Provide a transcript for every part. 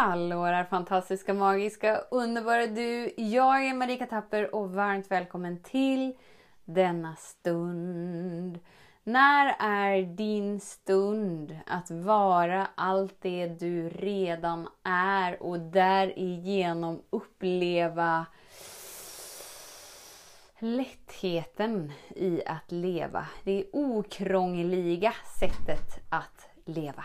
Hallå där fantastiska, magiska, underbara du! Jag är Marika Tapper och varmt välkommen till denna stund. När är din stund att vara allt det du redan är och därigenom uppleva lättheten i att leva. Det okrångliga sättet att leva.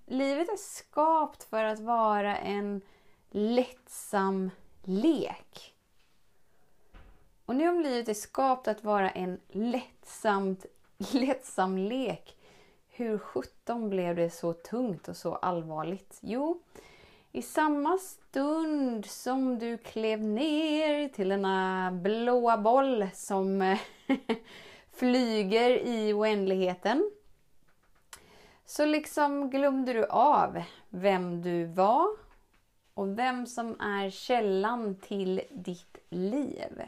livet är skapt för att vara en lättsam lek. Och nu om livet är skapt att vara en lättsamt, lättsam lek, hur sjutton blev det så tungt och så allvarligt? Jo, i samma stund som du klev ner till denna blåa boll som eh, flyger i oändligheten så liksom glömde du av vem du var och vem som är källan till ditt liv.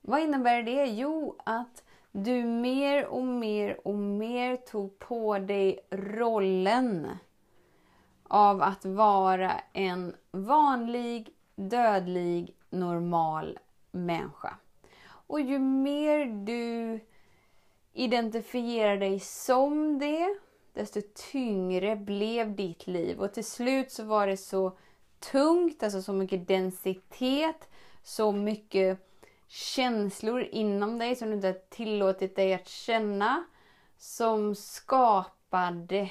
Vad innebär det? Jo, att du mer och mer och mer tog på dig rollen av att vara en vanlig, dödlig, normal människa. Och ju mer du identifierar dig som det, desto tyngre blev ditt liv. Och till slut så var det så tungt, alltså så mycket densitet, så mycket känslor inom dig som du inte har tillåtit dig att känna, som skapade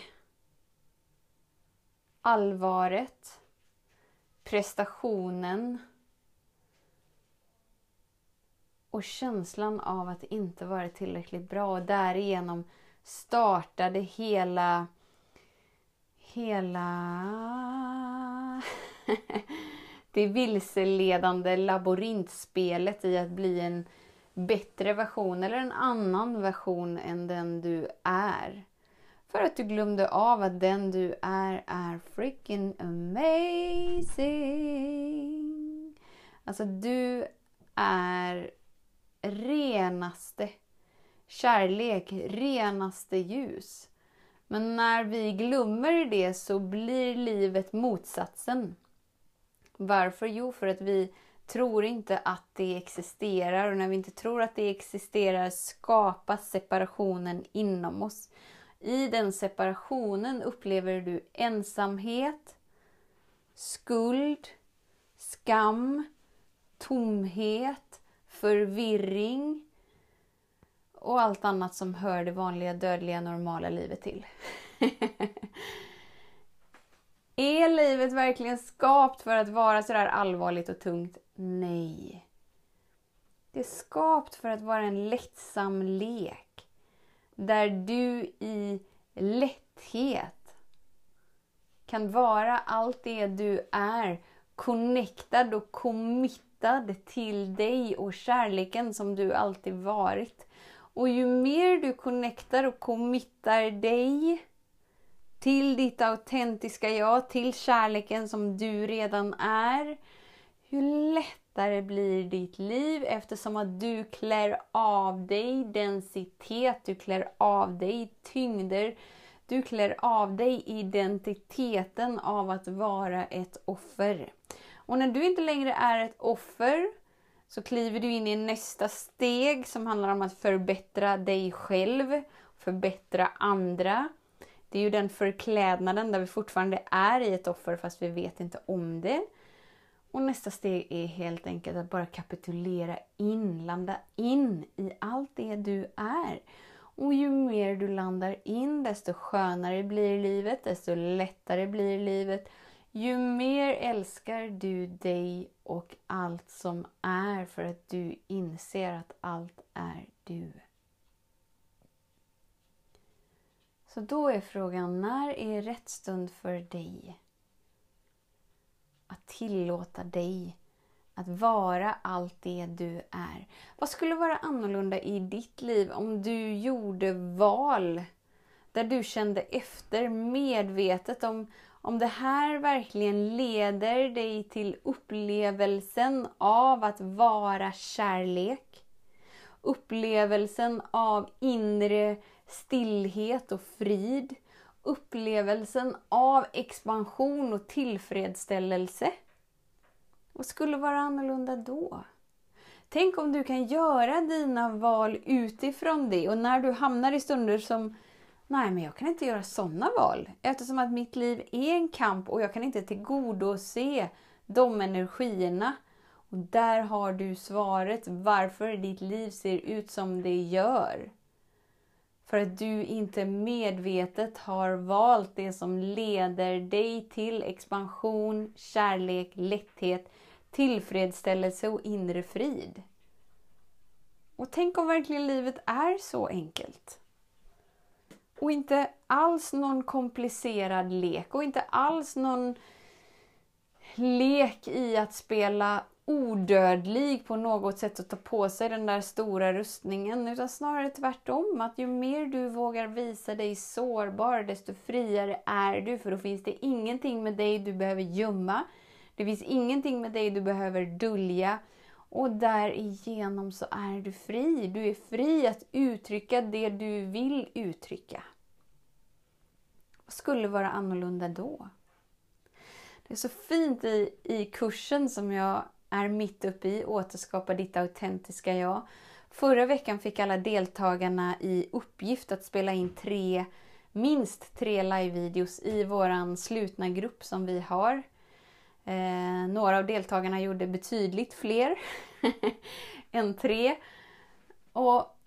allvaret, prestationen, och känslan av att inte vara tillräckligt bra och därigenom startade hela hela det vilseledande labyrintspelet i att bli en bättre version eller en annan version än den du är. För att du glömde av att den du är är freaking amazing. Alltså du är renaste kärlek, renaste ljus. Men när vi glömmer det så blir livet motsatsen. Varför? Jo, för att vi tror inte att det existerar och när vi inte tror att det existerar skapas separationen inom oss. I den separationen upplever du ensamhet, skuld, skam, tomhet, förvirring och allt annat som hör det vanliga, dödliga, normala livet till. är livet verkligen skapt för att vara sådär allvarligt och tungt? Nej. Det är skapt för att vara en lättsam lek. Där du i lätthet kan vara allt det du är, connectad och committed riktad till dig och kärleken som du alltid varit. Och ju mer du connectar och committar dig till ditt autentiska jag, till kärleken som du redan är, ju lättare blir ditt liv eftersom att du klär av dig densitet, du klär av dig tyngder, du klär av dig identiteten av att vara ett offer. Och när du inte längre är ett offer så kliver du in i nästa steg som handlar om att förbättra dig själv, förbättra andra. Det är ju den förklädnaden där vi fortfarande är i ett offer fast vi vet inte om det. Och nästa steg är helt enkelt att bara kapitulera in, landa in i allt det du är. Och ju mer du landar in, desto skönare blir livet, desto lättare blir livet ju mer älskar du dig och allt som är för att du inser att allt är du. Så då är frågan, när är rätt stund för dig? Att tillåta dig att vara allt det du är. Vad skulle vara annorlunda i ditt liv om du gjorde val där du kände efter medvetet om, om det här verkligen leder dig till upplevelsen av att vara kärlek. Upplevelsen av inre stillhet och frid. Upplevelsen av expansion och tillfredsställelse. Vad skulle vara annorlunda då? Tänk om du kan göra dina val utifrån det och när du hamnar i stunder som Nej, men jag kan inte göra sådana val eftersom att mitt liv är en kamp och jag kan inte tillgodose de energierna. Och där har du svaret varför ditt liv ser ut som det gör. För att du inte medvetet har valt det som leder dig till expansion, kärlek, lätthet, tillfredsställelse och inre frid. Och tänk om verkligen livet är så enkelt. Och inte alls någon komplicerad lek och inte alls någon lek i att spela odödlig på något sätt och ta på sig den där stora rustningen. Utan snarare tvärtom, att ju mer du vågar visa dig sårbar, desto friare är du. För då finns det ingenting med dig du behöver gömma. Det finns ingenting med dig du behöver dölja. Och därigenom så är du fri. Du är fri att uttrycka det du vill uttrycka. Vad skulle vara annorlunda då? Det är så fint i, i kursen som jag är mitt uppe i, Återskapa ditt autentiska jag. Förra veckan fick alla deltagarna i uppgift att spela in tre, minst tre live-videos i våran slutna grupp som vi har. Eh, några av deltagarna gjorde betydligt fler än tre. Och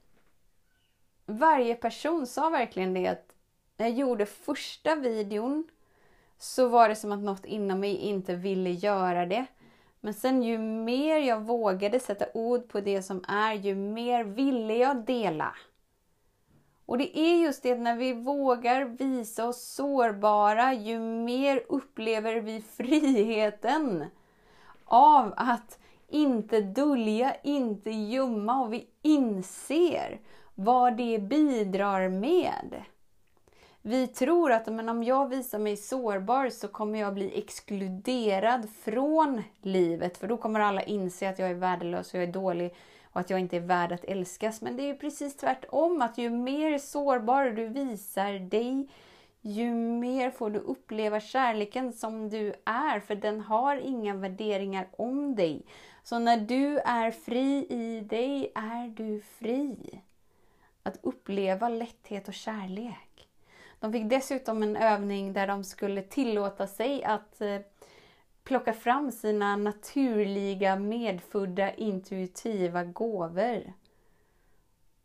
varje person sa verkligen det att när jag gjorde första videon så var det som att något inom mig inte ville göra det. Men sen ju mer jag vågade sätta ord på det som är, ju mer ville jag dela. Och det är just det, när vi vågar visa oss sårbara, ju mer upplever vi friheten av att inte dölja, inte gömma och vi inser vad det bidrar med. Vi tror att men om jag visar mig sårbar så kommer jag bli exkluderad från livet. För då kommer alla inse att jag är värdelös och jag är dålig och att jag inte är värd att älskas. Men det är precis tvärtom. Att ju mer sårbar du visar dig, ju mer får du uppleva kärleken som du är. För den har inga värderingar om dig. Så när du är fri i dig är du fri. Att uppleva lätthet och kärlek. De fick dessutom en övning där de skulle tillåta sig att eh, plocka fram sina naturliga medfödda intuitiva gåvor.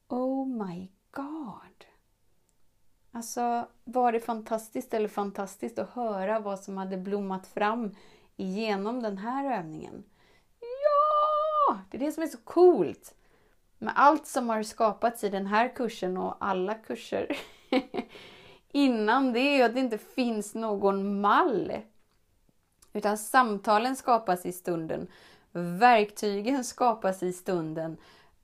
Oh my god! Alltså, var det fantastiskt eller fantastiskt att höra vad som hade blommat fram genom den här övningen? Ja! Det är det som är så coolt! Med allt som har skapats i den här kursen och alla kurser innan det är ju att det inte finns någon mall. Utan samtalen skapas i stunden. Verktygen skapas i stunden.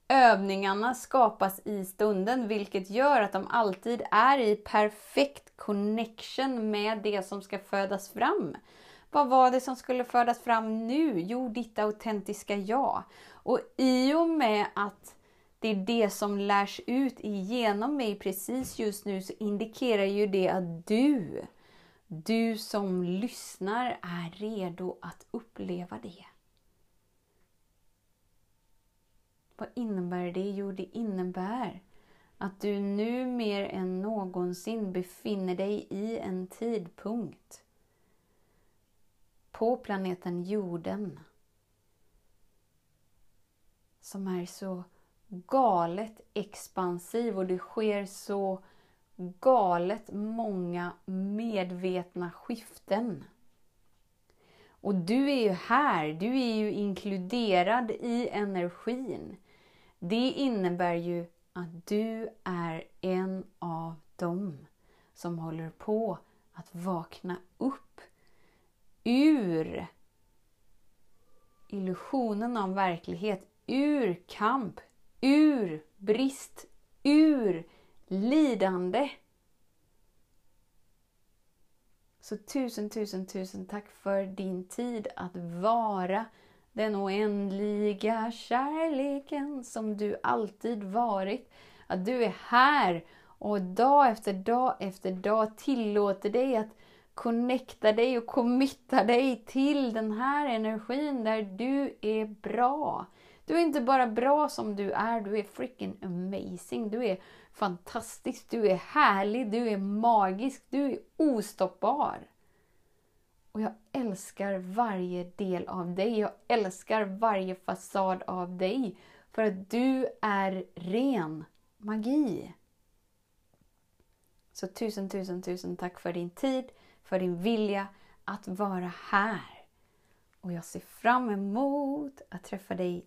Övningarna skapas i stunden, vilket gör att de alltid är i perfekt connection med det som ska födas fram. Vad var det som skulle födas fram nu? Jo, ditt autentiska jag. Och i och med att det är det som lärs ut igenom mig precis just nu så indikerar ju det att du, du som lyssnar är redo att uppleva det. Vad innebär det? Jo, det innebär att du nu mer än någonsin befinner dig i en tidpunkt på planeten jorden som är så galet expansiv och det sker så galet många medvetna skiften. Och du är ju här, du är ju inkluderad i energin. Det innebär ju att du är en av dem som håller på att vakna upp ur illusionen av verklighet, ur kamp, ur brist, ur lidande. Så tusen, tusen, tusen tack för din tid att vara den oändliga kärleken som du alltid varit. Att du är här och dag efter dag efter dag tillåter dig att connecta dig och committa dig till den här energin där du är bra. Du är inte bara bra som du är, du är freaking amazing. Du är fantastisk, du är härlig, du är magisk, du är ostoppbar. Och jag älskar varje del av dig. Jag älskar varje fasad av dig. För att du är ren magi. Så tusen, tusen, tusen tack för din tid, för din vilja att vara här. Och jag ser fram emot att träffa dig